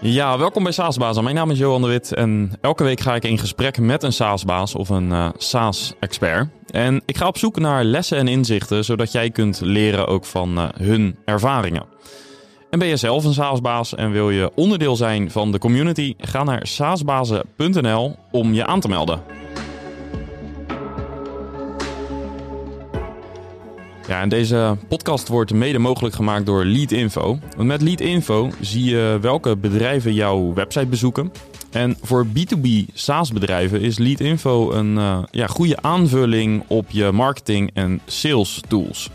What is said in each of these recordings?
Ja, welkom bij SaaSbaas. Mijn naam is Johan de Wit en elke week ga ik in gesprek met een SaaSbaas of een uh, SaaS-expert. En ik ga op zoek naar lessen en inzichten, zodat jij kunt leren ook van uh, hun ervaringen. En ben je zelf een SaaSbaas en wil je onderdeel zijn van de community? Ga naar saasbazen.nl om je aan te melden. Ja, en deze podcast wordt mede mogelijk gemaakt door Leadinfo. Want met Leadinfo zie je welke bedrijven jouw website bezoeken. En voor B2B SaaS bedrijven is Leadinfo een uh, ja, goede aanvulling op je marketing en sales tools.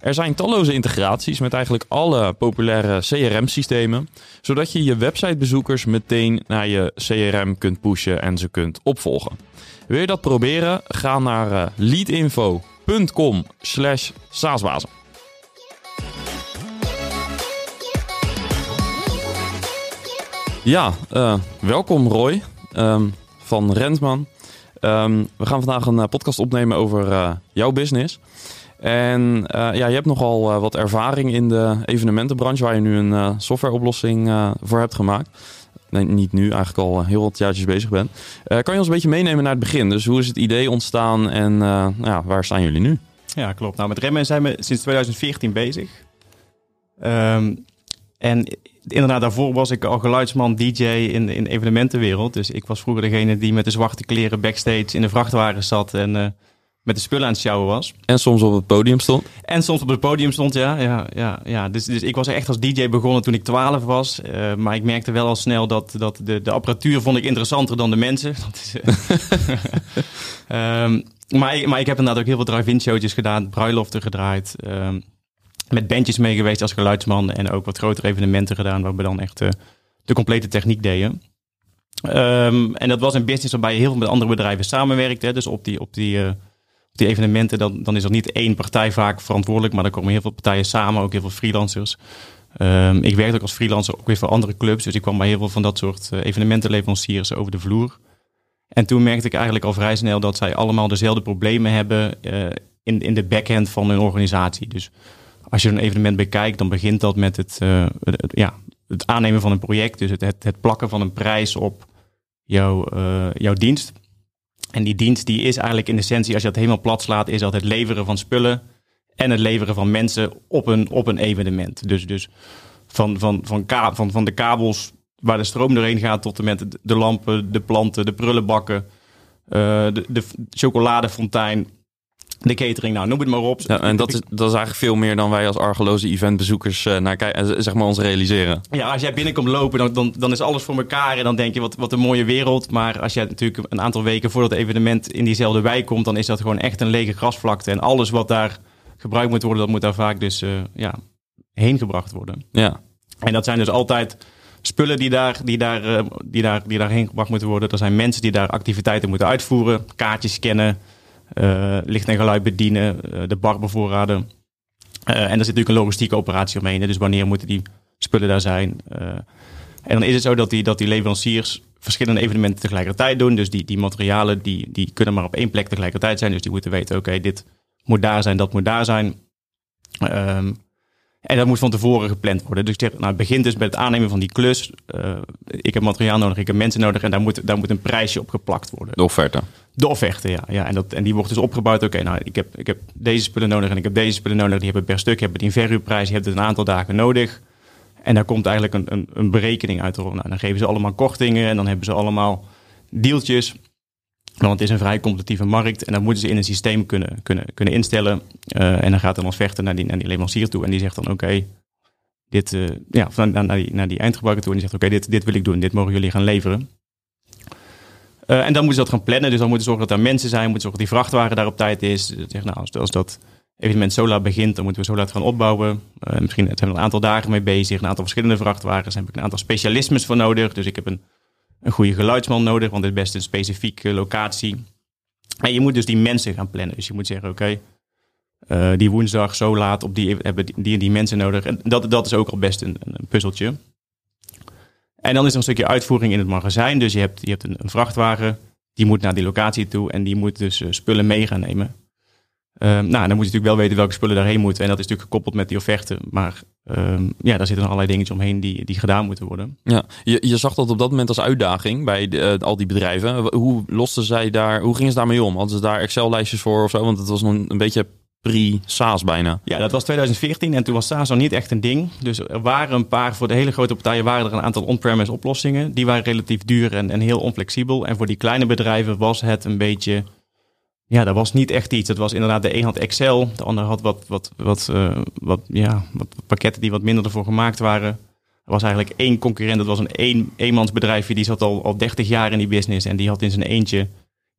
Er zijn talloze integraties met eigenlijk alle populaire CRM-systemen, zodat je je websitebezoekers meteen naar je CRM kunt pushen en ze kunt opvolgen. Wil je dat proberen? Ga naar uh, leadinfo.com slash saasbazen. Ja, uh, welkom Roy um, van Rentman. Um, we gaan vandaag een podcast opnemen over uh, jouw business. En ja, je hebt nogal wat ervaring in de evenementenbranche, waar je nu een softwareoplossing voor hebt gemaakt. Niet nu, eigenlijk al heel wat jaartjes bezig bent. kan je ons een beetje meenemen naar het begin? Dus hoe is het idee ontstaan en ja, waar staan jullie nu? Ja, klopt. Nou, met Remmen zijn we sinds 2014 bezig. Um, en inderdaad, daarvoor was ik al geluidsman, DJ in, in de evenementenwereld. Dus ik was vroeger degene die met de zwarte kleren backstage in de vrachtwagen zat en met de spullen aan het sjouwen was. En soms op het podium stond. En soms op het podium stond, ja. ja, ja, ja. Dus, dus ik was echt als DJ begonnen toen ik 12 was. Uh, maar ik merkte wel al snel dat, dat de, de apparatuur vond ik interessanter dan de mensen. Dat is, uh, um, maar, ik, maar ik heb inderdaad ook heel veel drive-in showtjes gedaan, bruiloften gedraaid. Um, met bandjes mee geweest als geluidsman. En ook wat grotere evenementen gedaan, waar we dan echt uh, de complete techniek deden. Um, en dat was een business waarbij je heel veel met andere bedrijven samenwerkte. Dus op die... Op die die evenementen, dan, dan is er niet één partij vaak verantwoordelijk, maar dan komen heel veel partijen samen, ook heel veel freelancers. Um, ik werkte ook als freelancer ook weer voor andere clubs, dus ik kwam bij heel veel van dat soort uh, evenementenleveranciers over de vloer. En toen merkte ik eigenlijk al vrij snel dat zij allemaal dezelfde problemen hebben uh, in, in de backend van hun organisatie. Dus als je een evenement bekijkt, dan begint dat met het, uh, het, ja, het aannemen van een project, dus het, het, het plakken van een prijs op jouw, jouw dienst. En die dienst die is eigenlijk in essentie, als je dat helemaal plat slaat, is dat het leveren van spullen en het leveren van mensen op een, op een evenement. Dus, dus van, van, van, van, van de kabels waar de stroom doorheen gaat tot en met de lampen, de planten, de prullenbakken, uh, de, de chocoladefontein, de catering, nou noem het maar op. Ja, en dat is, dat is eigenlijk veel meer dan wij als argeloze eventbezoekers uh, naar kijken, zeg maar ons realiseren. Ja, als jij binnenkomt lopen, dan, dan, dan is alles voor elkaar en dan denk je wat, wat een mooie wereld. Maar als jij natuurlijk een aantal weken voordat het evenement in diezelfde wijk komt, dan is dat gewoon echt een lege grasvlakte. En alles wat daar gebruikt moet worden, dat moet daar vaak dus uh, ja, heen gebracht worden. Ja. En dat zijn dus altijd spullen die, daar, die, daar, uh, die, daar, die daarheen gebracht moeten worden. Er zijn mensen die daar activiteiten moeten uitvoeren, kaartjes scannen. Uh, licht en geluid bedienen, uh, de bar bevoorraden. Uh, en er zit natuurlijk een logistieke operatie omheen. Dus wanneer moeten die spullen daar zijn? en dan is het zo dat die, dat die leveranciers verschillende evenementen tegelijkertijd doen. Dus die, die materialen die, die kunnen maar op één plek tegelijkertijd zijn. Dus die moeten weten, oké, dit moet daar zijn, dat moet daar zijn. Um, en dat moet van tevoren gepland worden. Dus ik zeg, nou, het begint dus met het aannemen van die klus. Ik heb materiaal nodig, ik heb mensen nodig en daar moet, daar moet een prijsje op geplakt worden. De offerte. De offerte, ja. ja en, dat, en die wordt dus opgebouwd. Oké, nou, ik heb, ik heb deze spullen nodig en ik heb deze spullen nodig. Die hebben per stuk, hebben die een verhuurprijs, je hebt het een aantal dagen nodig. En daar komt eigenlijk een, een, een berekening uit. Nou, dan geven ze allemaal kortingen en dan hebben ze allemaal deeltjes. Want het is een vrij competitieve markt en dan moeten ze in een systeem kunnen, kunnen, kunnen instellen. Uh, en dan gaat dan vechten naar die, naar die leverancier toe en die zegt dan oké, dit, uh, ja, naar, naar, die, naar die eindgebruiker toe en die zegt oké, dit, dit wil ik doen, dit mogen jullie gaan leveren. Uh, en dan moeten ze dat gaan plannen, dus dan moeten zorgen dat er mensen zijn, moeten zorgen dat die vrachtwagen daar op tijd is. Zeg, nou, als, dat evenement zo laat begint, dan moeten we zo laat gaan opbouwen. misschien zijn we een aantal dagen mee bezig, een aantal verschillende vrachtwagens, heb ik een aantal specialismes voor nodig. Dus ik heb een een goede geluidsman nodig, want het is best een specifieke locatie. En je moet dus die mensen gaan plannen. Dus je moet zeggen, oké, uh, die woensdag zo laat op die hebben die, die mensen nodig. En dat, dat is ook al best een puzzeltje. En dan is er een stukje uitvoering in het magazijn. Dus je hebt, je hebt een, vrachtwagen, die moet naar die locatie toe en die moet dus uh, spullen mee gaan nemen. Uh, nou, dan moet je natuurlijk wel weten welke spullen daarheen moeten. En dat is natuurlijk gekoppeld met die offerte. Maar Um, ja, daar zitten allerlei dingetjes omheen die, die gedaan moeten worden. Ja, je, je zag dat op dat moment als uitdaging bij de, uh, al die bedrijven. Hoe losten zij daar, hoe gingen ze daarmee om? Hadden ze daar Excel-lijstjes voor of zo? Want het was nog een beetje pre-SaaS bijna. Ja, dat was 2014 en toen was SaaS nog niet echt een ding. Dus er waren een paar, voor de hele grote partijen waren er een aantal on-premise oplossingen. Die waren relatief duur en, en heel onflexibel. En voor die kleine bedrijven was het een beetje ja, dat was niet echt iets. Het was inderdaad, de een had Excel, de ander had wat, wat, wat, uh, wat, ja, wat pakketten die wat minder ervoor gemaakt waren. Er was eigenlijk één concurrent, dat was een een, eenmansbedrijfje, die zat al, al 30 jaar in die business en die had in zijn eentje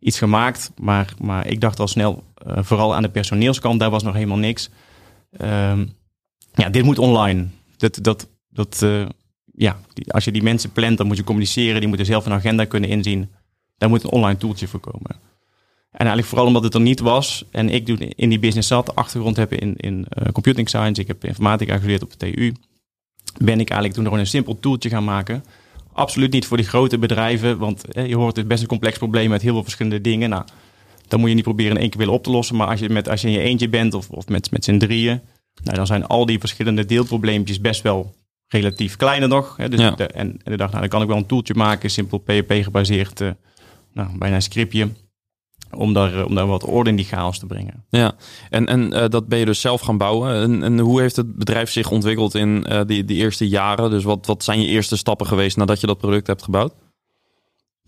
iets gemaakt. Maar, maar ik dacht al snel, uh, vooral aan de personeelskant, daar was nog helemaal niks. Um, ja, dit moet online. Dat, dat, dat, uh, ja, als je die mensen plant, dan moet je communiceren, die moeten zelf een agenda kunnen inzien. Daar moet een online toeltje voor komen. En eigenlijk vooral omdat het er niet was en ik in die business zat, achtergrond heb in, in uh, computing science, ik heb informatica geleerd op de TU, ben ik eigenlijk toen gewoon een simpel toeltje gaan maken. Absoluut niet voor die grote bedrijven, want je hoort het best een complex probleem met heel veel verschillende dingen. Nou, dan moet je niet proberen in één keer willen op te lossen, maar als je, met, als je in je eentje bent of, of met, met z'n drieën, nou, dan zijn al die verschillende deelprobleempjes best wel relatief kleiner nog. Hè. Dus Ja. de, en, en de dag, nou, dan kan ik wel een toeltje maken, simpel PHP gebaseerd, eh, nou, bijna een scriptje om daar, eh, om daar wat orde in die chaos te brengen. Ja, en, en uh, dat ben je dus zelf gaan bouwen. En, en hoe heeft het bedrijf zich ontwikkeld in uh, die, die eerste jaren? Dus wat, wat zijn je eerste stappen geweest nadat je dat product hebt gebouwd?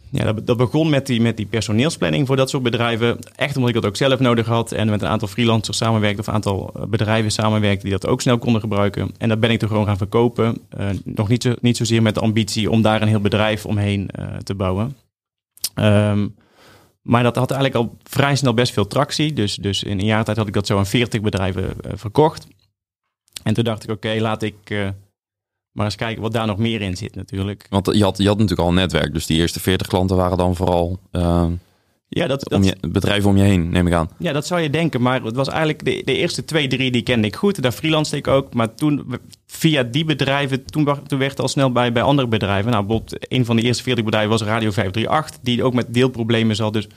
Ja, dat, dat begon met die, met die personeelsplanning voor dat soort bedrijven. Echt omdat ik dat ook zelf nodig had en met een aantal freelancers samenwerkte of een aantal eh, bedrijven samenwerkte die dat ook snel konden gebruiken. En dat ben ik toen gewoon gaan verkopen. Uh, nog niet, zo, niet zozeer met de ambitie om daar een heel bedrijf omheen te bouwen. Um, maar dat had eigenlijk al vrij snel best veel tractie. Dus, dus in een jaar tijd had ik dat zo aan 40 bedrijven uh, verkocht. En toen dacht ik, oké, laat ik uh, maar eens kijken wat daar nog meer in zit natuurlijk. Want je had, je had natuurlijk al een netwerk. Dus die eerste 40 klanten waren dan vooral uh, ja, dat, om je, bedrijven om je heen, neem ik aan. Ja, dat zou je denken. Maar het was eigenlijk de, de eerste twee, drie die kende ik goed. Daar freelance ik ook. Maar toen, via die bedrijven, toen, toen werd het al snel bij, bij andere bedrijven. Nou, bijvoorbeeld een van de eerste 40 bedrijven was Radio 538. Die ook met deelproblemen zat. Dus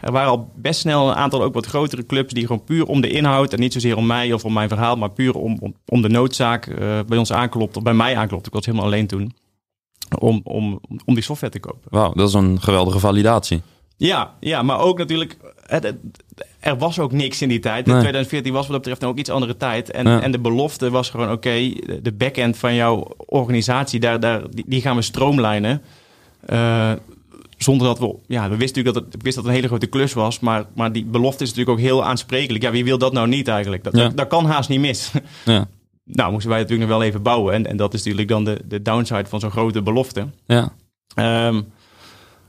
er waren al best snel een aantal ook wat grotere clubs die gewoon puur om de inhoud en niet zozeer om mij of om mijn verhaal, maar puur om, om, om de noodzaak uh, bij ons aanklopt, of bij mij aanklopt. Ik was helemaal alleen toen. Om, om, om die software te kopen. Wauw, dat is een geweldige validatie. Ja, ja maar ook natuurlijk, het, het, er was ook niks in die tijd. Nee. 2014 was wat dat betreft ook iets andere tijd. En, Ja. en de belofte was gewoon, oké, de- de backend van jouw organisatie, daar, daar, die, die gaan we stroomlijnen. Eh, zonder dat we, ja, we wisten natuurlijk dat het, wist dat het een hele grote klus was, maar, maar die belofte is natuurlijk ook heel aansprekelijk. Ja, wie wil dat nou niet eigenlijk? Dat, Ja. dat, dat kan haast niet mis. Ja, nou, moesten wij natuurlijk nog wel even bouwen. En, en dat is natuurlijk dan de, de downside van zo'n grote belofte. ja. Ehm,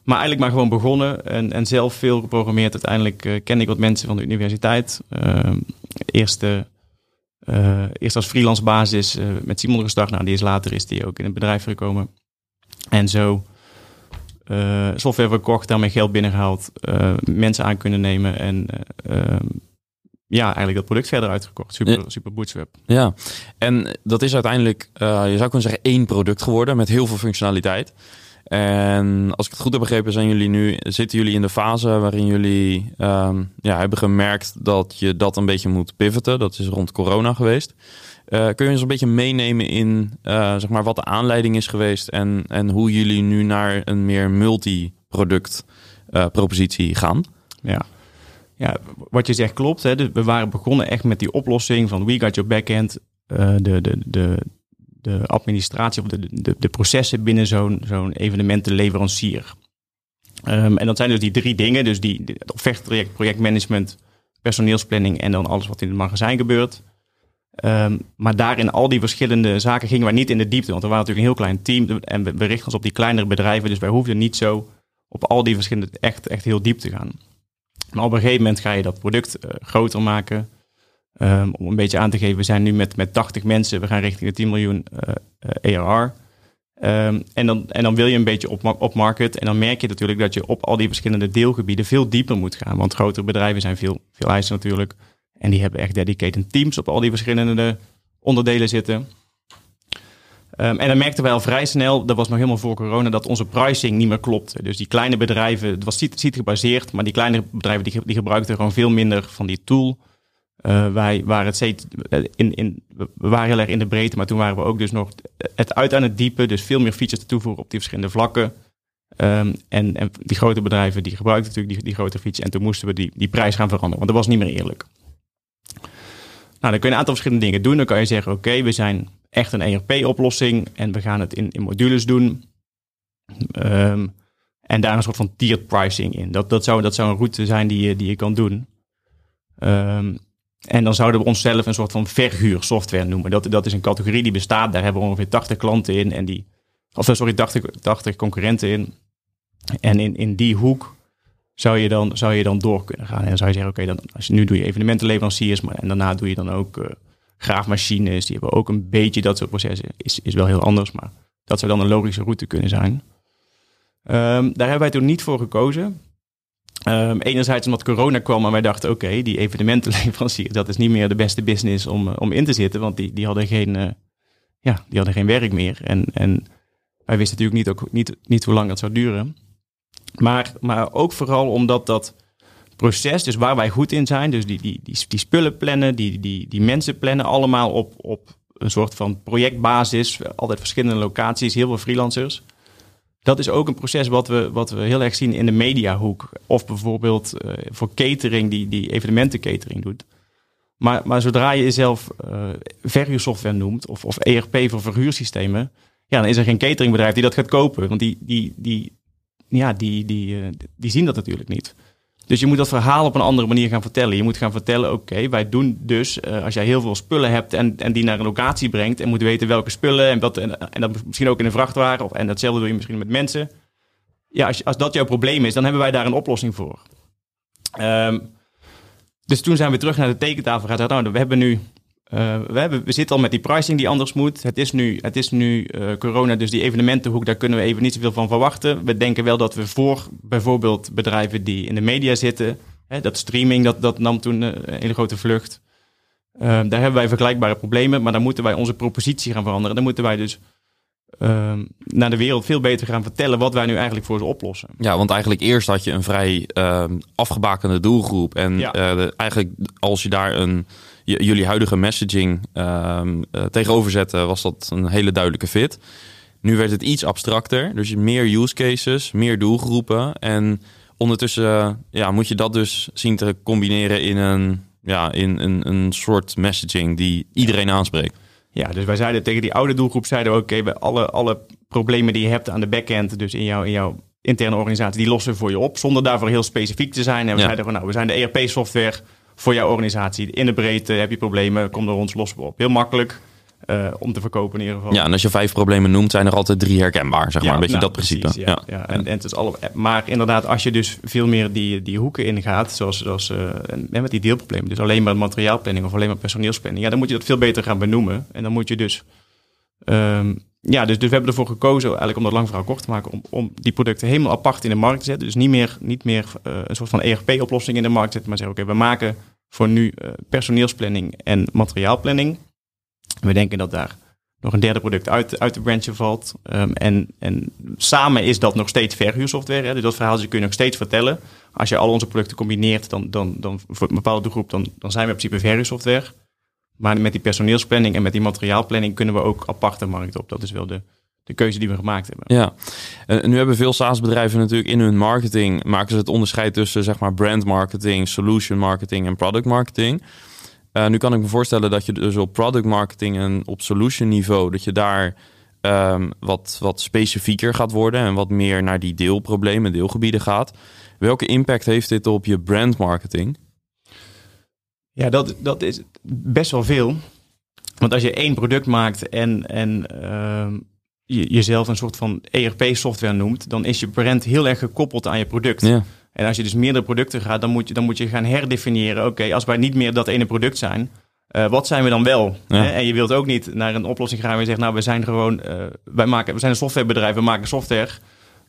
maar eigenlijk maar gewoon begonnen en, en zelf veel geprogrammeerd. Uiteindelijk uh, kende ik wat mensen van de universiteit. Eerst, eh, eh, eerst als freelance basis eh, met Simon gestart. Nou, die is later is die ook in het bedrijf gekomen. En zo eh, software verkocht, daarmee geld binnengehaald. eh, mensen aan kunnen nemen en eh, ehm, ja, eigenlijk dat product verder uitgekocht. Super, super bootstrap. Ja, en dat is uiteindelijk, eh, je zou kunnen zeggen, één product geworden met heel veel functionaliteit. En als ik het goed heb begrepen, zijn jullie nu, zitten jullie in de fase waarin jullie ehm, ja, hebben gemerkt dat je dat een beetje moet pivoten. Dat is rond corona geweest. Eh, kun je ons een beetje meenemen in eh, zeg maar wat de aanleiding is geweest en, en hoe jullie nu naar een meer multi-product eh, propositie gaan? Ja. ja, wat je zegt klopt. Hè. Dus we waren begonnen echt met die oplossing van We Got Your Backend. de, de, de, administratie of de, de, de processen binnen zo'n evenementenleverancier. Ehm, en dat zijn dus die drie dingen. Dus die, het projectmanagement, personeelsplanning en dan alles wat in het magazijn gebeurt. Ehm, maar daarin al die verschillende zaken gingen wij niet in de diepte. Want we waren natuurlijk een heel klein team en we, we richten ons op die kleinere bedrijven. Dus wij hoefden niet zo op al die verschillende echt, echt heel diep te gaan. Maar op een gegeven moment ga je dat product eh, groter maken. Ehm, om een beetje aan te geven, we zijn nu met, met 80 mensen, we gaan richting de 10 miljoen eh, eh, ARR. Ehm, en, dan, en dan wil je een beetje op, op market. En dan merk je natuurlijk dat je op al die verschillende deelgebieden veel dieper moet gaan. Want grotere bedrijven zijn veel, veel eisen natuurlijk. En die hebben echt dedicated teams op al die verschillende onderdelen zitten. Ehm, en dan merkten wij al vrij snel, dat was nog helemaal voor corona, dat onze pricing niet meer klopte. Dus die kleine bedrijven, het was site gebaseerd, maar die kleine bedrijven die, die gebruikten gewoon veel minder van die tool. Uh, wij waren het steeds in, in, we waren heel erg in de breedte, maar toen waren we ook dus nog het uit aan het diepe. Dus veel meer features te toevoegen op die verschillende vlakken. Um, en, en die grote bedrijven die gebruikten natuurlijk die, die grote features. En toen moesten we die, die prijs gaan veranderen, want dat was niet meer eerlijk. Nou, dan kun je een aantal verschillende dingen doen. Dan kan je zeggen, oké, we zijn echt een ERP-oplossing en we gaan het in, in modules doen. Um, en daar een soort van tiered pricing in. Dat, dat, zou, dat zou een route zijn die je, die je kan doen. Um, en dan zouden we onszelf een soort van verhuursoftware noemen. Dat, dat is een categorie die bestaat. Daar hebben we ongeveer 80 klanten in. En die, of sorry, 80, 80 concurrenten in. En in, in die hoek zou je, dan, zou je dan door kunnen gaan. En dan zou je zeggen, oké, dan nu doe je evenementenleveranciers. Maar, en daarna doe je dan ook uh, graafmachines. Die hebben ook een beetje dat soort processen. Is, is wel heel anders, maar dat zou dan een logische route kunnen zijn. Um, daar hebben wij toen niet voor gekozen. Um, enerzijds omdat corona kwam, maar wij dachten: oké, die evenementenleverancier, dat is niet meer de beste business om, eh, om in te zitten, want die, die, hadden geen, uh, ja, die hadden geen werk meer. En, en wij wisten natuurlijk niet, ook, niet, niet hoe lang dat zou duren. Maar, maar ook vooral omdat dat proces, dus waar wij goed in zijn, dus die, die, die, die spullen plannen, die, die, die mensen plannen, allemaal op, op een soort van projectbasis, altijd verschillende locaties, heel veel freelancers dat is ook een proces wat we, wat we heel erg zien in de mediahoek. Of bijvoorbeeld uh, voor catering, die, die evenementencatering doet. Maar, maar zodra je jezelf uh, verhuursoftware noemt, of, of ERP voor verhuursystemen, ja, dan is er geen cateringbedrijf die dat gaat kopen. Want die, die, die, ja, die, die, uh, die zien dat natuurlijk niet. Dus je moet dat verhaal op een andere manier gaan vertellen. Je moet gaan vertellen, oké, wij doen dus, uh, als jij heel veel spullen hebt en, en die naar een locatie brengt en moet weten welke spullen en, en, dat misschien ook in een vrachtwagen, of, en datzelfde doe je misschien met mensen. Ja, als, als dat jouw probleem is, dan hebben wij daar een oplossing voor. Um, dus toen zijn we terug naar de tekentafel gegaan. Nou, we hebben nu uh, we, hebben, we zitten al met die pricing die anders moet. Het is nu, het is nu uh, corona, dus die evenementenhoek, daar kunnen we even niet zoveel van verwachten. We denken wel dat we voor bijvoorbeeld bedrijven die in de media zitten, hè, dat streaming, dat, dat nam toen uh, een hele grote vlucht. daar hebben wij vergelijkbare problemen, maar dan moeten wij onze propositie gaan veranderen. Dan moeten wij dus ehm, naar de wereld veel beter gaan vertellen wat wij nu eigenlijk voor ze oplossen. Ja, want eigenlijk eerst had je een vrij ehm, afgebakende doelgroep. En ja. de, eigenlijk als je daar een jullie huidige messaging um, uh, tegenover zetten, was dat een hele duidelijke fit. Nu werd het iets abstracter, dus meer use cases, meer doelgroepen. En ondertussen ja, moet je dat dus zien te combineren in een, ja, in een, een soort messaging die iedereen aanspreekt. Ja, dus wij zeiden tegen die oude doelgroep, zeiden we oké, okay, alle, alle problemen die je hebt aan de backend, dus in, jouw in jouw interne organisatie, die lossen we voor je op, zonder daarvoor heel specifiek te zijn. En we ja. zeiden van nou, we zijn de ERP-software voor jouw organisatie. In de breedte heb je problemen, kom er ons los op. Heel makkelijk. Uh, om te verkopen in ieder geval. Ja, en als je vijf problemen noemt, zijn er altijd drie herkenbaar, zeg maar. een beetje nou, dat principe. Precies, ja, ja. En, en, het is alle, maar inderdaad, als je dus veel meer die, die hoeken ingaat, zoals, zoals uh, met die deelproblemen, dus alleen maar materiaalplanning of alleen maar personeelsplanning, ja, dan moet je dat veel beter gaan benoemen. En dan moet je dus, um, ja, dus, dus we hebben ervoor gekozen, eigenlijk om dat lang verhaal kort te maken, om, om die producten helemaal apart in de markt te zetten. Dus niet meer, niet meer uh, een soort van ERP-oplossing in de markt zetten, maar zeggen, oké, we maken voor nu uh, personeelsplanning en materiaalplanning. We denken dat daar nog een derde product uit, uit de branche valt. Um, en, en samen is dat nog steeds verhuursoftware. Hè? Dus dat verhaal kun je nog steeds vertellen. Als je al onze producten combineert, dan, dan, dan voor een bepaalde groep, dan, dan zijn we in principe verhuursoftware. Maar met die personeelsplanning en met die materiaalplanning kunnen we ook aparte markt op. Dat is wel de, de keuze die we gemaakt hebben. Ja, en nu hebben veel SaaS-bedrijven natuurlijk in hun marketing maken ze het onderscheid tussen zeg maar brand marketing, solution marketing en product marketing. Uh, nu kan ik me voorstellen dat je dus op product marketing en op solution niveau dat je daar um, wat, wat specifieker gaat worden en wat meer naar die deelproblemen, deelgebieden gaat. Welke impact heeft dit op je brand marketing? Ja, dat, dat is best wel veel. Want als je één product maakt en, en uh, je, jezelf een soort van ERP-software noemt, dan is je brand heel erg gekoppeld aan je product. Ja. En als je dus meerdere producten gaat, dan moet je, dan moet je gaan herdefiniëren. Oké, als wij niet meer dat ene product zijn, uh, wat zijn we dan wel? Ja. En je wilt ook niet naar een oplossing gaan waar je zegt, nou, we zijn gewoon, uh, wij maken, we zijn een softwarebedrijf, we maken software.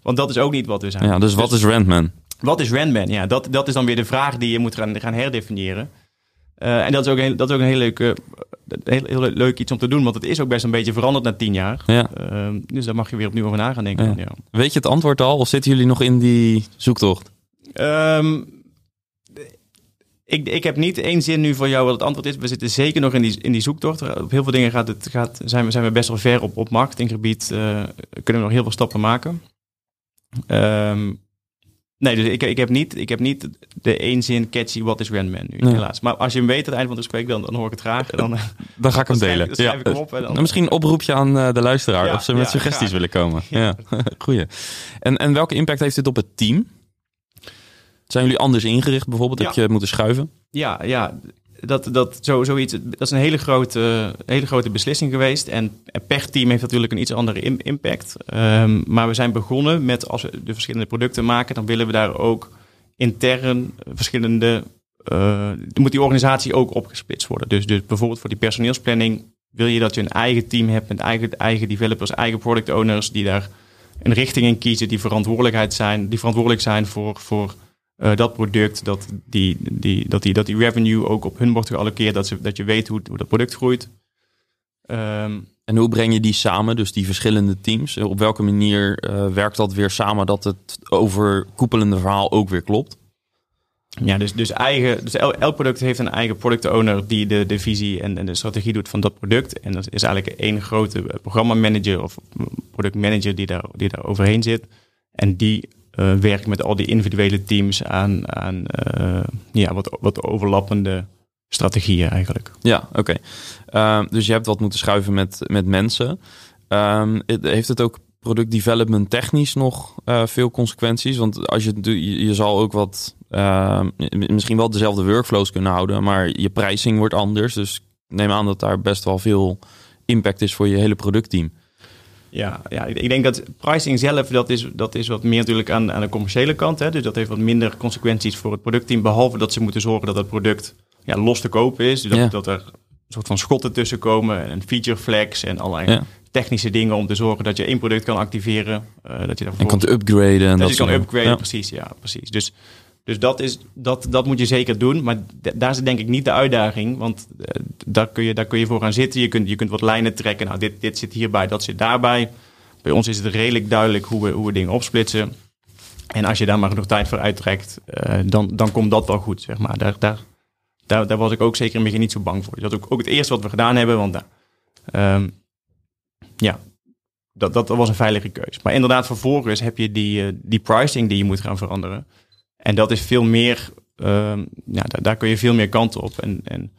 Want dat is ook niet wat we zijn. Ja, dus, dus wat is Randman? Wat is Randman? Ja, dat, dat is dan weer de vraag die je moet gaan, gaan herdefiniëren. Uh, en dat is ook, een, dat is ook een heel leuk, uh, heel, heel, leuk iets om te doen, want het is ook best een beetje veranderd na tien jaar. Ja. Uh, dus daar mag je weer opnieuw over na gaan denken. Ja. Ja. Weet je het antwoord al, of zitten jullie nog in die zoektocht? Um, Ik, ik heb niet één zin nu voor jou wat het antwoord is. We zitten zeker nog in die, in die zoektocht. Op heel veel dingen gaat het, gaat, zijn, we, zijn we best wel ver op, op marketinggebied. Uh, kunnen we nog heel veel stappen maken. Um, nee, dus ik, ik, heb niet, ik heb niet de één zin catchy what is Randman nu, helaas. Maar als je hem weet aan het einde van het gesprek, dan, dan hoor ik het graag. Dan, dan ga ik hem delen. Dan schrijf ik hem op. En dan... Misschien een oproepje aan uh, de luisteraar Ja, of ze met ja, suggesties graag. willen komen. Ja, goeie. En, en welke impact heeft dit op het team? Zijn jullie anders ingericht bijvoorbeeld? Heb Ja. je moeten schuiven? Ja, ja dat, dat, zo, zoiets, dat is een hele grote, hele grote beslissing geweest. En per team heeft natuurlijk een iets andere im- impact. Ehm, maar we zijn begonnen met, als we de verschillende producten maken, dan willen we daar ook intern verschillende. dan moet die organisatie ook opgesplitst worden. Dus, dus bijvoorbeeld voor die personeelsplanning wil je dat je een eigen team hebt met eigen, eigen developers, eigen product owners die daar een richting in kiezen, die verantwoordelijkheid zijn, die verantwoordelijk zijn voor, voor eh, dat product, dat die, die, dat, die, dat die revenue ook op hun wordt gealloceerd, dat, ze, dat je weet hoe, hoe dat product groeit. Ehm, En hoe breng je die samen, dus die verschillende teams? Op welke manier eh, werkt dat weer samen dat het overkoepelende verhaal ook weer klopt? ja, dus, dus, eigen, dus el- elk product heeft een eigen product owner die de, de visie en, en de strategie doet van dat product. En dat is eigenlijk één grote eh, programmamanager of productmanager die daar, die daar overheen zit. En die eh, werkt met al die individuele teams aan, aan eh, ja, wat, wat overlappende strategieën eigenlijk. Ja, oké. Ehm, dus je hebt wat moeten schuiven met, met mensen. Ehm, heeft het ook product development technisch nog eh, veel consequenties? Want als je, je, zal ook wat, ehm, misschien wel dezelfde workflows kunnen houden, maar je pricing wordt anders. Dus neem aan dat daar best wel veel impact is voor je hele productteam. Ja, ja ik denk dat pricing zelf, dat is, dat is wat meer natuurlijk aan, aan de commerciële kant. Hè? Dus dat heeft wat minder consequenties voor het productteam. Behalve dat ze moeten zorgen dat het product ja, los te kopen is. Dus dat, Ja. dat er een soort van schotten tussen komen. En feature flags en allerlei Ja. technische dingen om te zorgen dat je één product kan activeren. eh, dat je En daarvoor kan het upgraden. En dat, dat je kan upgraden, Ja. precies. Ja, precies. Dus, dus dat, is, dat, dat moet je zeker doen. Maar daar zit denk ik niet de uitdaging. Want eh, daar, kun je, daar kun je voor gaan zitten. Je kunt, je kunt wat lijnen trekken. Nou, dit, dit zit hierbij, dat zit daarbij. Bij ons is het redelijk duidelijk hoe we, hoe we dingen opsplitsen. En als je daar maar genoeg tijd voor uittrekt, eh, dan, dan komt dat wel goed, zeg maar. Daar, daar, daar, daar was ik ook zeker het begin niet zo bang voor. Dat is ook, ook het eerste wat we gedaan hebben. Want nou, ehm, ja, dat, dat, was een veilige keus. Maar inderdaad, vervolgens heb je die, eh, die pricing die je moet gaan veranderen. En dat is veel meer, ehm, ja, daar, kun je veel meer kanten op. En, en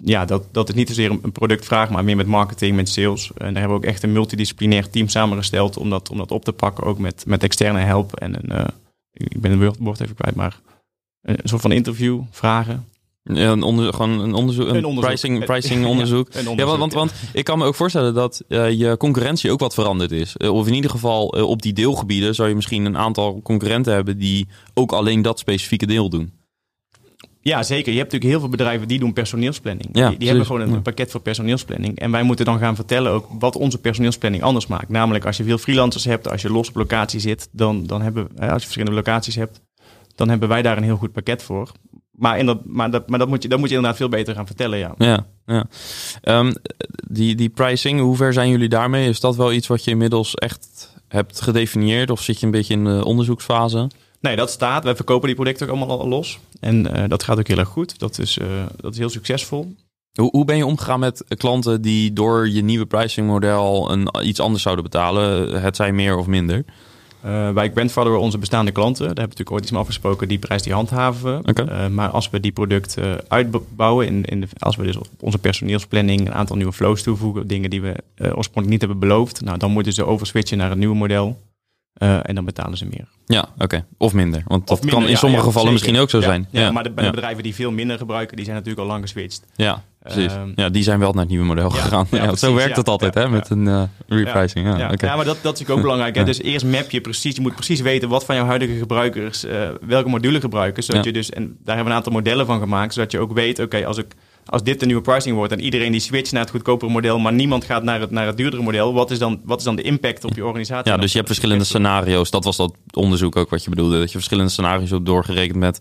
ja, dat, dat is niet zozeer een, productvraag, maar meer met marketing, met sales. En daar hebben we ook echt een multidisciplinair team samengesteld om dat, om dat op te pakken. Ook met, met externe help en een, eh, ik ben het woord- even kwijt, maar een soort van interview, vragen. Ja, een onder, gewoon een onderzoek, een, Een onderzoek. pricing, pricing onderzoek. Ja, onderzoek. want, want, want ik kan me ook voorstellen dat eh, je concurrentie ook wat veranderd is. Eh, of in ieder geval eh, op die deelgebieden zou je misschien een aantal concurrenten hebben die ook alleen dat specifieke deel doen. Ja, zeker. Je hebt natuurlijk heel veel bedrijven die doen personeelsplanning. Ja, die, die hebben gewoon een pakket voor personeelsplanning. En wij moeten dan gaan vertellen ook wat onze personeelsplanning anders maakt. Namelijk als je veel freelancers hebt, als je los op locatie zit, dan, dan hebben eh, als je verschillende locaties hebt, dan hebben wij daar een heel goed pakket voor. Maar, in dat, maar, dat, maar dat, moet je, dat moet je inderdaad veel beter gaan vertellen, ja. Ja, ja. Ehm, die, die pricing, hoe ver zijn jullie daarmee? Is dat wel iets wat je inmiddels echt hebt gedefinieerd? Of zit je een beetje in de onderzoeksfase? Nee, dat staat. Wij verkopen die producten ook allemaal al los. En eh, dat gaat ook heel erg goed. Dat is, eh, dat is heel succesvol. Hoe, hoe ben je omgegaan met klanten die door je nieuwe pricingmodel een, iets anders zouden betalen? Het zij meer of minder? Eh wij grandfatheren onze bestaande klanten. Daar hebben we natuurlijk ooit iets mee afgesproken. Die prijs die handhaven we. Eh, maar als we die producten uitbouwen, in, in de, als we dus op onze personeelsplanning een aantal nieuwe flows toevoegen, dingen die we eh, oorspronkelijk niet hebben beloofd, nou, dan moeten ze overswitchen naar een nieuw model. Eh, en dan betalen ze meer. Ja, oké. Of minder. Want dat minder, kan in ja, sommige ja, gevallen zeker. misschien ook zo zijn. Ja, maar de, bij de bedrijven die veel minder gebruiken, die zijn natuurlijk al lang geswitcht. Ja, precies. Ehm, ja, die zijn wel naar het nieuwe model gegaan. ja, Ja, precies, zo werkt het altijd hè, met een eh, repricing. Ja, Ja, ja maar dat, dat is natuurlijk ook belangrijk. Hè? Dus eerst map je precies. Je moet precies weten wat van jouw huidige gebruikers eh, welke module gebruiken. Zodat je dus, en daar hebben we een aantal modellen van gemaakt. Zodat je ook weet, oké, als, ik, als dit de nieuwe pricing wordt en iedereen die switcht naar het goedkopere model, maar niemand gaat naar het, naar het duurdere model, wat is, dan, wat is dan de impact op je organisatie? Ja, dus je hebt verschillende scenario's. Dat was dat onderzoek ook wat je bedoelde. Dat je verschillende scenario's hebt doorgerekend met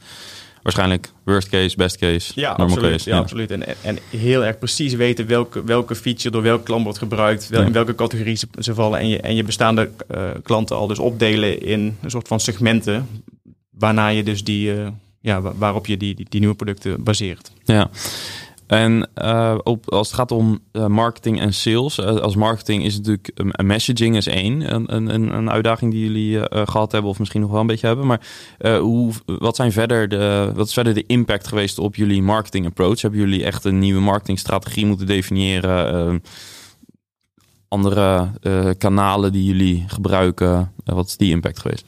waarschijnlijk worst case, best case, Ja, normal absoluut. case. Ja, absoluut. En, en heel erg precies weten welke, welke feature door welk klant wordt gebruikt, wel, Ja. in welke categorie ze, ze vallen. En je, en je bestaande eh, klanten al dus opdelen in een soort van segmenten, waarna je dus die, eh, ja, waarop je die, die, die nieuwe producten baseert. Ja. En uh, op, als het gaat om uh, marketing en sales, uh, als marketing is natuurlijk een messaging is één, een, een, een uitdaging die jullie gehad hebben of misschien nog wel een beetje hebben. Maar hoe, wat, zijn verder de, wat is verder de impact geweest op jullie marketing approach? Hebben jullie echt een nieuwe marketingstrategie moeten definiëren? andere kanalen die jullie gebruiken? wat is die impact geweest?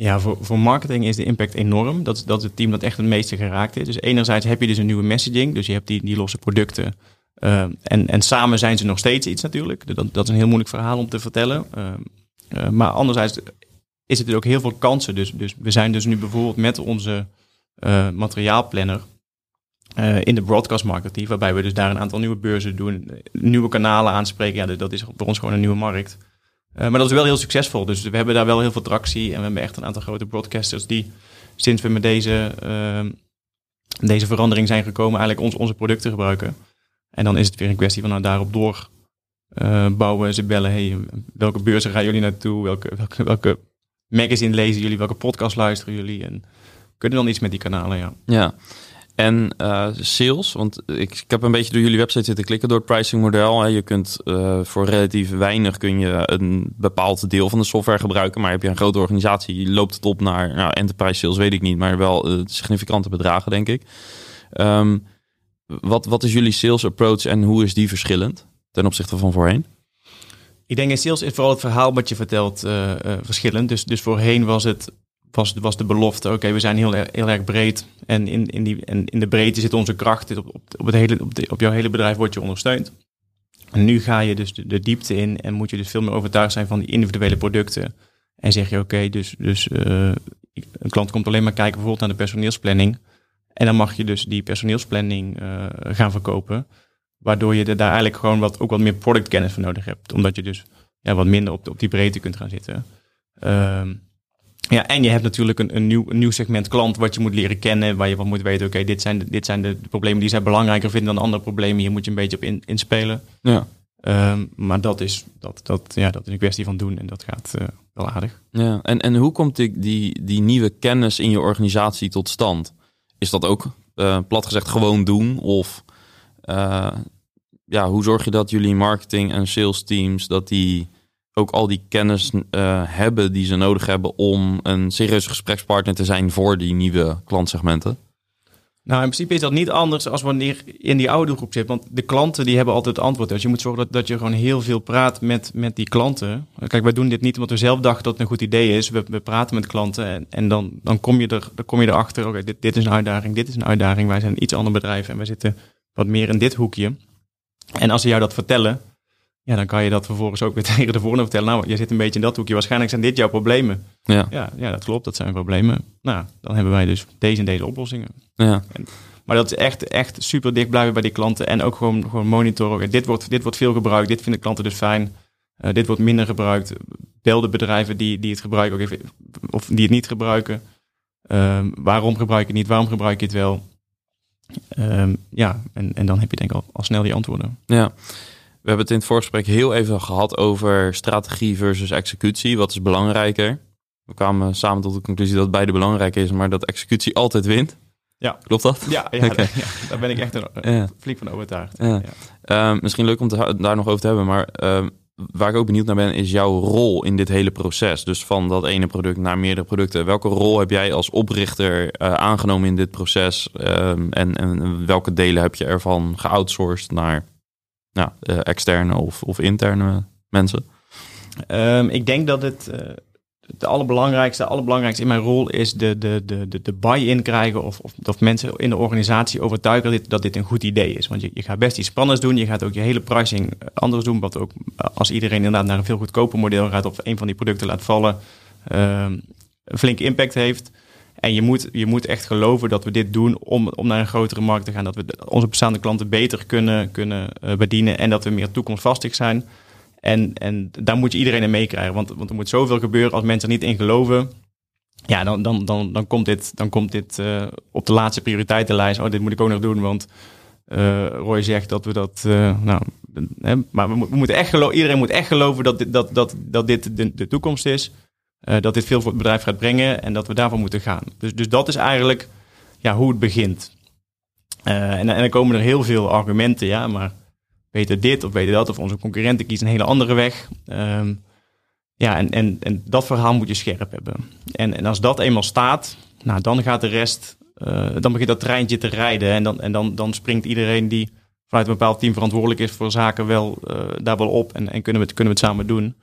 Ja, voor, voor marketing is de impact enorm. Dat, dat is het team dat echt het meeste geraakt is. Dus enerzijds heb je dus een nieuwe messaging. Dus je hebt die, die losse producten. Uh, en, en samen zijn ze nog steeds iets natuurlijk. Dat, dat is een heel moeilijk verhaal om te vertellen. Uh, uh, maar anderzijds is het ook heel veel kansen. Dus, dus we zijn dus nu bijvoorbeeld met onze materiaalplanner in de broadcast marketing. Waarbij we dus daar een aantal nieuwe beurzen doen. Nieuwe kanalen aanspreken. Ja, dat is voor ons gewoon een nieuwe markt. Uh, maar dat is wel heel succesvol. Dus we hebben daar wel heel veel tractie. En we hebben echt een aantal grote broadcasters die sinds we met deze, uh, deze verandering zijn gekomen, eigenlijk ons, onze producten gebruiken. En dan is het weer een kwestie van nou, daarop door uh, bouwen. Ze bellen, hey, welke beurzen gaan jullie naartoe? Welke, welke, welke magazine lezen jullie? Welke podcast luisteren jullie? En kunnen dan iets met die kanalen, ja. Ja, en uh, sales, want ik, ik, heb een beetje door jullie website zitten klikken door het pricing model. Je kunt uh, voor relatief weinig kun je een bepaald deel van de software gebruiken. Maar heb je een grote organisatie, loopt het op naar nou, enterprise sales, weet ik niet. Maar wel uh, significante bedragen, denk ik. Um, wat, wat is jullie sales approach en hoe is die verschillend ten opzichte van voorheen? Ik denk in sales is vooral het verhaal wat je vertelt verschillend. Dus, dus voorheen was het was, was de belofte, oké, we zijn heel, heel erg breed. En in, in, die, en in de breedte zit onze kracht. Op, op, het hele, op, op jouw hele bedrijf wordt je ondersteund. En nu ga je dus de, diepte in en moet je dus veel meer overtuigd zijn van die individuele producten. En zeg je, oké, dus, dus uh, een klant komt alleen maar kijken bijvoorbeeld naar de personeelsplanning. En dan mag je dus die personeelsplanning uh, gaan verkopen. Waardoor je er daar eigenlijk gewoon wat, ook wat meer productkennis voor nodig hebt. Omdat je dus ja, wat minder op, op die breedte kunt gaan zitten. Uh, ja, en je hebt natuurlijk een, een, nieuw, een nieuw segment klant wat je moet leren kennen, waar je van moet weten, oké, dit zijn, de, dit zijn de problemen die zij belangrijker vinden dan andere problemen. Hier moet je een beetje op in, inspelen. Ja. Um, maar dat is, dat, dat, ja, dat is een kwestie van doen en dat gaat uh, wel aardig. Ja, en, en hoe komt die, die, die nieuwe kennis in je organisatie tot stand? Is dat ook, uh, plat gezegd, gewoon doen? Of uh, ja, hoe zorg je dat jullie marketing en sales teams, dat die ook al die kennis uh, hebben die ze nodig hebben om een serieuze gesprekspartner te zijn voor die nieuwe klantsegmenten? Nou, in principe is dat niet anders als wanneer in die oude groep zit. Want de klanten die hebben altijd antwoord. Dus je moet zorgen dat, dat je gewoon heel veel praat met, met die klanten. Kijk, wij doen dit niet omdat we zelf dachten dat het een goed idee is. We, we praten met klanten en, en dan, dan, kom je er, dan kom je erachter. Oké, dit, dit is een uitdaging, dit is een uitdaging. Wij zijn een iets ander bedrijf en wij zitten wat meer in dit hoekje. En als ze jou dat vertellen, ja, dan kan je dat vervolgens ook weer tegen de volgende vertellen. Nou, je zit een beetje in dat hoekje. Waarschijnlijk zijn dit jouw problemen. Ja, ja, ja dat klopt. Dat zijn problemen. Nou, dan hebben wij dus deze en deze oplossingen. Ja. En, maar dat is echt, echt super dicht blijven bij die klanten. En ook gewoon, gewoon monitoren. Dit wordt, dit wordt veel gebruikt. Dit vinden klanten dus fijn. Uh, dit wordt minder gebruikt. Bel de bedrijven die, die het gebruiken ook even, of die het niet gebruiken. Uh, waarom gebruik je het niet? Waarom gebruik je het wel? Uh, ja, en, en dan heb je denk ik al, al snel die antwoorden. Ja. We hebben het in het voorgesprek heel even gehad over strategie versus executie. Wat is belangrijker? We kwamen samen tot de conclusie dat beide belangrijk is, maar dat executie altijd wint. Ja. Klopt dat? Ja, ja, okay. ja daar ben ik echt een, ja. flink van overtuigd. Ja. Uh, misschien leuk om te, daar nog over te hebben, maar uh, waar ik ook benieuwd naar ben, is jouw rol in dit hele proces. Dus van dat ene product naar meerdere producten. Welke rol heb jij als oprichter uh, aangenomen in dit proces? Ehm, en, en welke delen heb je ervan geoutsourced naar ja, uh, externe of, of interne mensen? Um, ik denk dat het uh, het allerbelangrijkste, allerbelangrijkste in mijn rol is de, de, de, de, de buy-in krijgen of, of, of mensen in de organisatie overtuigen dat dit, een goed idee is. Want je, je gaat best iets spannends doen, je gaat ook je hele pricing eh, anders doen, wat ook als iedereen inderdaad naar een veel goedkoper model gaat of een van die producten laat vallen, uh, een flinke impact heeft. En je moet, je moet echt geloven dat we dit doen om, om naar een grotere markt te gaan. Dat we onze bestaande klanten beter kunnen, kunnen uh, bedienen en dat we meer toekomstvastig zijn. En, en daar moet je iedereen in meekrijgen. Want, want er moet zoveel gebeuren als mensen er niet in geloven. Ja, dan, dan, dan, dan komt dit, dan komt dit uh, op de laatste prioriteitenlijst. Oh, dit moet ik ook nog doen, want uh, Roy zegt dat we dat. nou, hè, maar we, we moeten echt geloven, iedereen moet echt geloven dat dit, dat, dat, dat dit de, de toekomst is. Uh, dat dit veel voor het bedrijf gaat brengen en dat we daarvoor moeten gaan. Dus, dus dat is eigenlijk ja, hoe het begint. Eh, en, en dan komen er heel veel argumenten, ja, maar beter dit of beter dat, of onze concurrenten kiezen een hele andere weg. Ehm, ja, en, en, en dat verhaal moet je scherp hebben. En, en als dat eenmaal staat, nou, dan gaat de rest, uh, dan begint dat treintje te rijden. En dan, en dan, dan springt iedereen die vanuit een bepaald team verantwoordelijk is voor zaken wel daar wel op. En, en kunnen, we kunnen we het samen doen.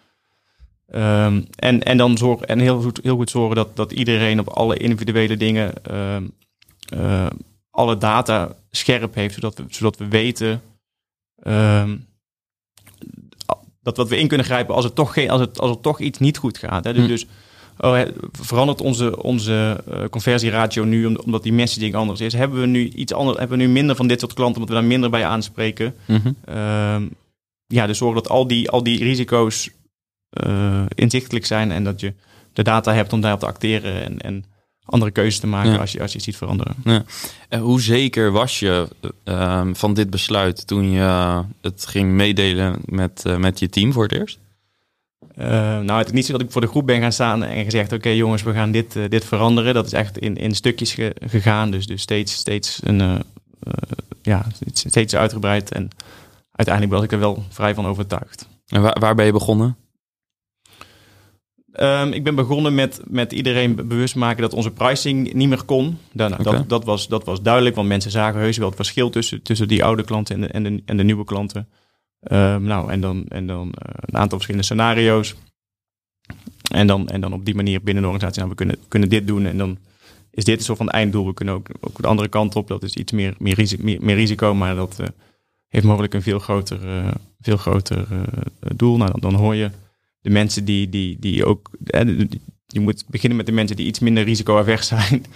Um, en, en dan zorg, en heel goed, heel goed zorgen dat, dat iedereen op alle individuele dingen um, uh, alle data scherp heeft, zodat we, zodat we weten um, dat wat we in kunnen grijpen als, het toch, geen, als, het, als het toch iets niet goed gaat. Hè. Dus, hm. dus oh, verandert onze, onze uh, conversieratio nu omdat die messaging anders is? Hebben we nu iets anders? Hebben we nu minder van dit soort klanten omdat we daar minder bij aanspreken? Mm -hmm. um, ja, dus zorg dat al die, al die risico's uh, inzichtelijk zijn en dat je de data hebt om daarop te acteren en, en andere keuzes te maken ja. als, je, als je ziet veranderen. Ja. En hoe zeker was je uh, van dit besluit toen je het ging meedelen met, uh, met je team voor het eerst? Nou, het is niet zo dat ik voor de groep ben gaan staan en gezegd: Oké, okay, jongens, we gaan dit, dit veranderen. Dat is echt in, in stukjes ge, gegaan. Dus, dus steeds, steeds, een, ja, steeds uitgebreid. En uiteindelijk was ik er wel vrij van overtuigd. En waar, waar ben je begonnen? Um, ik ben begonnen met, met iedereen bewust maken dat onze pricing niet meer kon. Dan, okay. dat, dat, was, dat was duidelijk, want mensen zagen heus wel het verschil tussen, tussen die oude klanten en de, en de, en de nieuwe klanten. Um, nou, en dan, en dan uh, een aantal verschillende scenario's. En dan, en dan op die manier binnen de organisatie, nou, we kunnen, kunnen dit doen. En dan is dit een soort van einddoel. We kunnen ook, ook de andere kant op. Dat is iets meer, meer, risico, meer, meer risico maar dat uh, heeft mogelijk een veel groter, uh, veel groter doel. Nou, dan, dan hoor je de mensen die, die, die ook. Je moet beginnen met de mensen die iets minder risicoavers zijn.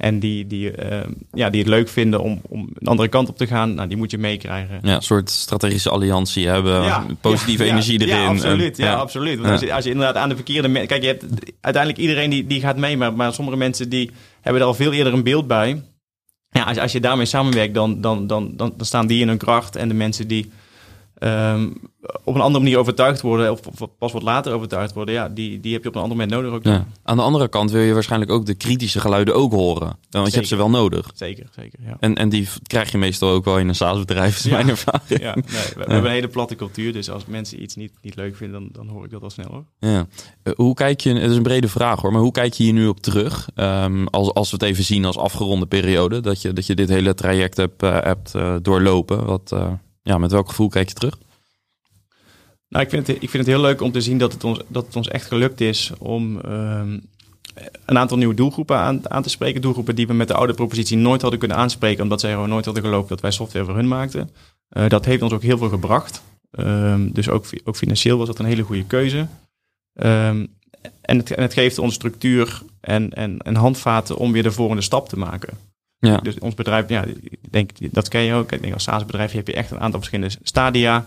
En die, die, uh, ja, die het leuk vinden om, om een andere kant op te gaan. Nou, die moet je meekrijgen. Ja, een soort strategische alliantie hebben. Ja, positieve ja, energie erin. Ja, absoluut. En, ja, absoluut. Want als, je, als je inderdaad aan de verkeerde mensen... Kijk, je hebt uiteindelijk iedereen die, die gaat mee. Maar, maar sommige mensen die hebben er al veel eerder een beeld bij. Ja, als, als je daarmee samenwerkt, dan, dan, dan, dan, dan staan die in hun kracht. En de mensen die um, op een andere manier overtuigd worden, of, of, pas wat later overtuigd worden, ja, die, die heb je op een ander moment nodig ook. Ja. Aan de andere kant wil je waarschijnlijk ook de kritische geluiden ook horen. Want zeker. je hebt ze wel nodig. Zeker, zeker. Ja. En, en die krijg je meestal ook wel in een SaaS-bedrijf, is ja. mijn ervaring. Ja, nee, we, we hebben een hele platte cultuur, dus als mensen iets niet, niet leuk vinden, dan, dan hoor ik dat al snel hoor. Ja. Uh, hoe kijk je, het is een brede vraag hoor, maar hoe kijk je hier nu op terug? Um, als, als we het even zien als afgeronde periode, dat je, dat je dit hele traject hebt, uh, hebt uh, doorlopen. Wat, ja, met welk gevoel kijk je terug? Nou, ik vind, het, ik vind het heel leuk om te zien dat het ons, dat het ons echt gelukt is om um, een aantal nieuwe doelgroepen aan, aan, te spreken. Doelgroepen die we met de oude propositie nooit hadden kunnen aanspreken, omdat zij gewoon nooit hadden geloofd dat wij software voor hun maakten. Uh, dat heeft ons ook heel veel gebracht. Um, dus ook, ook financieel was dat een hele goede keuze. Um, en, het, en het geeft ons structuur en, en, en handvaten om weer de volgende stap te maken. Ja. Dus ons bedrijf, ja, ik denk, dat ken je ook. Ik denk als SaaS-bedrijf heb je echt een aantal verschillende stadia.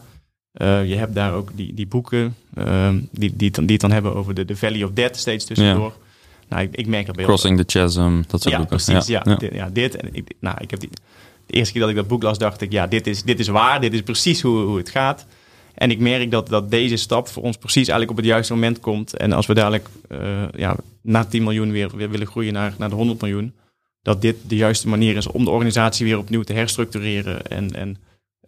Uh, je hebt daar ook die, die boeken uh, die, die, die het dan hebben over de, de Valley of Death steeds tussendoor. Ja. Nou, ik, ik merk dat bij Crossing the Chasm, dat soort ja, boeken. Precies, ja, ja. Dit, ja, dit. En ik, nou, ik heb die, de eerste keer dat ik dat boek las, dacht ik, ja, dit is, dit is waar, dit is precies hoe, hoe het gaat. En ik merk dat, dat deze stap voor ons precies eigenlijk op het juiste moment komt. En als we dadelijk uh, ja, na 10 miljoen weer, weer willen groeien naar, naar de 100 miljoen, dat dit de juiste manier is om de organisatie weer opnieuw te herstructureren en, en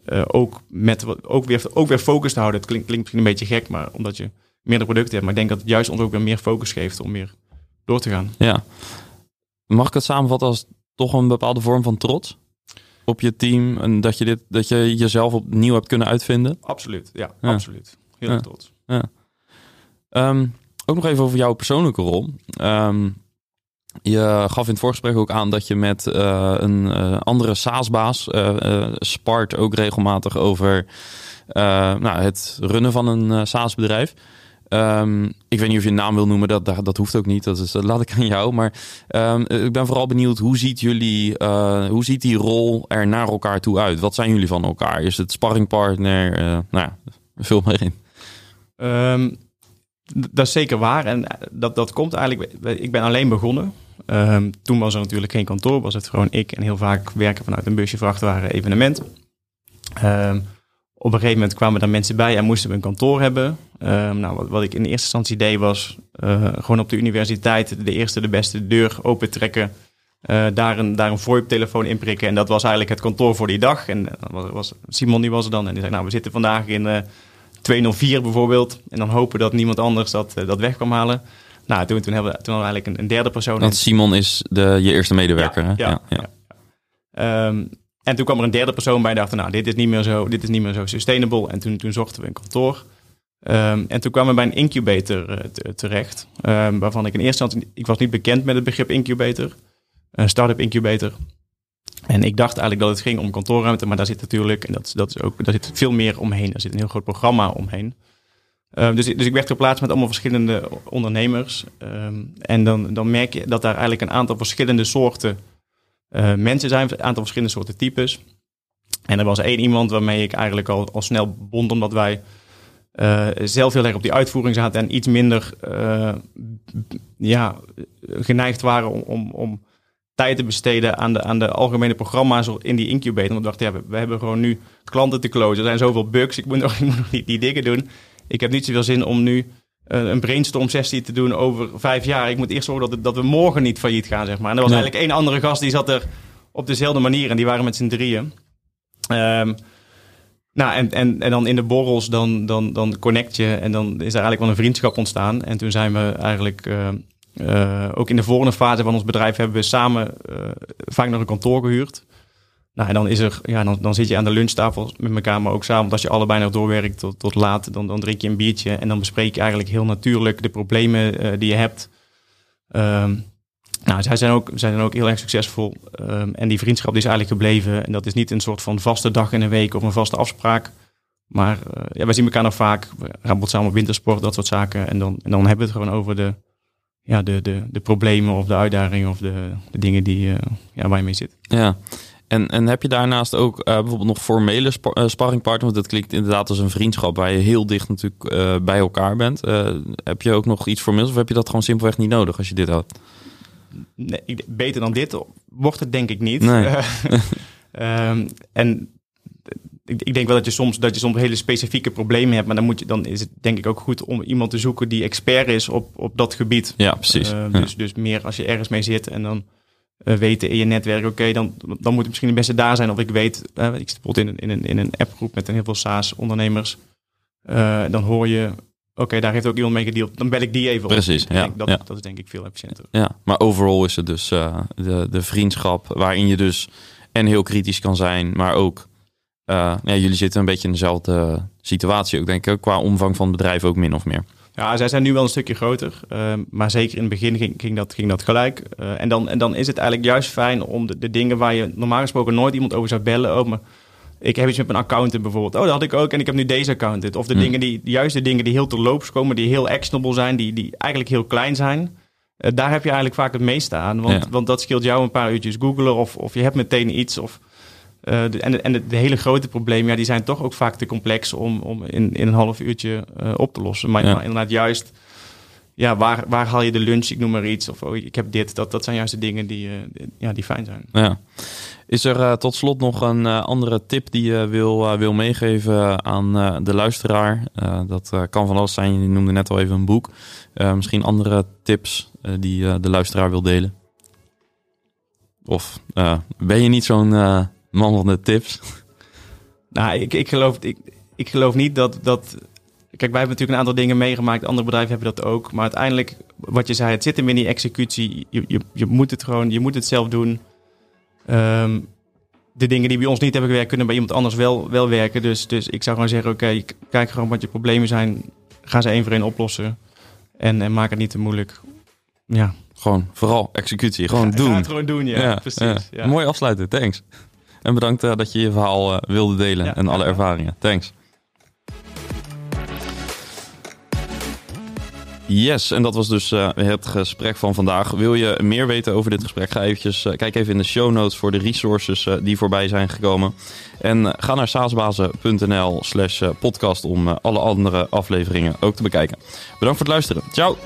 uh, ook, met, ook, weer, ook weer focus te houden. Het klinkt, klinkt misschien een beetje gek, maar omdat je meerdere producten hebt. Maar ik denk dat het juist ons ook weer meer focus geeft om meer door te gaan. Ja. Mag ik het samenvatten als toch een bepaalde vorm van trots op je team? En dat je, dit, dat je jezelf opnieuw hebt kunnen uitvinden? Absoluut, ja, ja. absoluut. Heel ja. trots. Ja. Um, ook nog even over jouw persoonlijke rol. Um, je gaf in het voorgesprek ook aan dat je met uh, een uh, andere SaaS-baas uh, spart ook regelmatig over nou, het runnen van een SaaS-bedrijf. Um, ik weet niet of je een naam wil noemen, dat, dat, hoeft ook niet. Dat, is, laat ik aan jou. Maar um, ik ben vooral benieuwd, hoe ziet jullie, hoe ziet die rol er naar elkaar toe uit? Wat zijn jullie van elkaar? Is het sparringpartner? nou ja, vul maar in. Um, dat is zeker waar. En dat, dat komt eigenlijk. Ik ben alleen begonnen. Um, toen was er natuurlijk geen kantoor, was het gewoon ik en heel vaak werken vanuit een busje vrachtwagen evenement. Um, op een gegeven moment kwamen er mensen bij en moesten we een kantoor hebben. Um, nou, wat, wat, ik in eerste instantie deed was uh, gewoon op de universiteit de eerste, de beste deur opentrekken. Uh, daar, een, daar een VoIP-telefoon inprikken. En dat was eigenlijk het kantoor voor die dag. En was, was, Simon was er dan. En die zei, nou, we zitten vandaag in uh, 204 bijvoorbeeld. En dan hopen dat niemand anders dat, dat weg kwam halen. Nou, toen, toen, hebben we, toen hadden we eigenlijk een, een derde persoon. Want Simon is de, je eerste medewerker, ja, hè? Ja, ja, ja. Um, en toen kwam er een derde persoon bij en dachten, nou, dit is niet meer zo, dit is niet meer zo sustainable. En toen, toen zochten we een kantoor. Um, en toen kwamen we bij een incubator uh, terecht. Um, waarvan ik in eerste instantie, ik was niet bekend met het begrip incubator. Een start-up incubator. En ik dacht eigenlijk dat het ging om kantoorruimte, maar daar zit natuurlijk, en dat, dat is ook, daar zit veel meer omheen. Er zit een heel groot programma omheen. Um, dus, dus ik werd geplaatst met allemaal verschillende ondernemers. en dan, dan merk je dat daar eigenlijk een aantal verschillende soorten uh, mensen zijn, een aantal verschillende soorten types. En er was één iemand waarmee ik eigenlijk al, al snel bond, omdat wij uh, zelf heel erg op die uitvoering zaten en iets minder uh, ja, geneigd waren om, om, om, tijd te besteden aan de, aan de algemene programma's in die incubator. Want we dachten, we, we, hebben gewoon nu klanten te closen. Er zijn zoveel bugs, ik moet nog, ik moet nog die dingen doen. Ik heb niet zoveel zin om nu een brainstorm sessie te doen over vijf jaar. Ik moet eerst zorgen dat, dat we morgen niet failliet gaan, zeg maar. En er was nee. eigenlijk één andere gast die zat er op dezelfde manier en die waren met z'n drieën. Um, nou, en, en, en dan in de borrels, dan, dan, dan connect je en dan is er eigenlijk wel een vriendschap ontstaan. En toen zijn we eigenlijk, uh, uh, ook in de volgende fase van ons bedrijf, hebben we samen uh, vaak nog een kantoor gehuurd. Nou, en dan is er, ja, dan, dan zit je aan de lunchtafel met elkaar, maar ook samen als je allebei nog doorwerkt tot, tot laat, dan, dan drink je een biertje en dan bespreek je eigenlijk heel natuurlijk de problemen die je hebt. Um, nou, zij zijn ook, ook heel erg succesvol. Um, en die vriendschap die is eigenlijk gebleven. En dat is niet een soort van vaste dag in een week of een vaste afspraak. Maar uh, ja, wij zien elkaar nog vaak. We samen wintersport, dat soort zaken. En dan, en dan hebben we het gewoon over de, ja, de, de, de problemen of de uitdagingen of de, de dingen die, uh, ja, waar je mee zit. Ja, en, en heb je daarnaast ook uh, bijvoorbeeld nog formele spa uh, sparringpartners? Want dat klinkt inderdaad als een vriendschap waar je heel dicht natuurlijk uh, bij elkaar bent. heb je ook nog iets formeels of heb je dat gewoon simpelweg niet nodig als je dit houdt? Nee, beter dan dit wordt het denk ik niet. Nee. um, en ik, ik, denk wel dat je soms dat je soms hele specifieke problemen hebt, maar dan moet je dan is het denk ik ook goed om iemand te zoeken die expert is op, op dat gebied. Ja, precies. Ja. Dus, dus meer als je ergens mee zit en dan uh, weten in je netwerk, oké, okay, dan, dan moet het misschien het beste daar zijn. Of ik weet, uh, ik zit bijvoorbeeld in een, in een, in een appgroep met heel veel SaaS-ondernemers. dan hoor je oké, okay, daar heeft ook iemand mee gedeeld. Dan bel ik die even Precies, op. ja, denk, dat, ja. dat is denk ik veel efficiënter. Ja, maar overal is het dus uh, de, de vriendschap waarin je dus en heel kritisch kan zijn, maar ook, ja, jullie zitten een beetje in dezelfde situatie ook, denk ik, qua omvang van het bedrijf ook min of meer. Ja, zij zijn nu wel een stukje groter, uh, maar zeker in het begin ging, ging, dat, ging dat gelijk. en, dan, en dan is het eigenlijk juist fijn om de, de dingen waar je normaal gesproken nooit iemand over zou bellen, oh, maar ik heb iets met mijn accountant bijvoorbeeld. Oh, dat had ik ook en ik heb nu deze accountant. Of de Hmm. dingen die, juist de dingen die heel terloops komen, die heel actionable zijn, die, die eigenlijk heel klein zijn. Uh, daar heb je eigenlijk vaak het meeste aan. Want, Ja. want dat scheelt jou een paar uurtjes googelen of, of je hebt meteen iets. Of, uh, de, en de, en de, de hele grote problemen, ja, die zijn toch ook vaak te complex om, om in, in een half uurtje uh, op te lossen. Maar, Ja. inderdaad juist, ja, waar, waar haal je de lunch? Ik noem maar iets. Of oh, ik heb dit. Dat, dat zijn juist de dingen die, uh, ja, die fijn zijn. Ja. Is er uh, tot slot nog een uh, andere tip die je wil, wil meegeven aan de luisteraar? dat kan van alles zijn. Je noemde net al even een boek. misschien andere tips die de luisteraar wil delen? Of ben je niet zo'n man van de tips? Nou, ik, ik, geloof, ik, ik geloof niet dat, dat... Kijk, wij hebben natuurlijk een aantal dingen meegemaakt. Andere bedrijven hebben dat ook. Maar uiteindelijk, wat je zei, het zit hem in die executie. Je, je, je moet het gewoon, je moet het zelf doen. Um, de dingen die bij ons niet hebben gewerkt, kunnen bij iemand anders wel, wel werken. Dus, dus ik zou gewoon zeggen, oké, okay, kijk gewoon wat je problemen zijn. Ga ze één voor één oplossen. En, en maak het niet te moeilijk. Ja. Gewoon, vooral executie. Gewoon doen. Ga het gewoon doen, ja. ja precies. Ja. Ja. Mooi afsluiten, thanks. En bedankt uh, dat je je verhaal uh, wilde delen en alle ervaringen. Thanks. Yes, en dat was dus uh, het gesprek van vandaag. Wil je meer weten over dit gesprek? Ga eventjes, uh, kijk even in de show notes voor de resources uh, die voorbij zijn gekomen. En ga naar saasbazen.nl slash podcast om alle andere afleveringen ook te bekijken. Bedankt voor het luisteren. Ciao!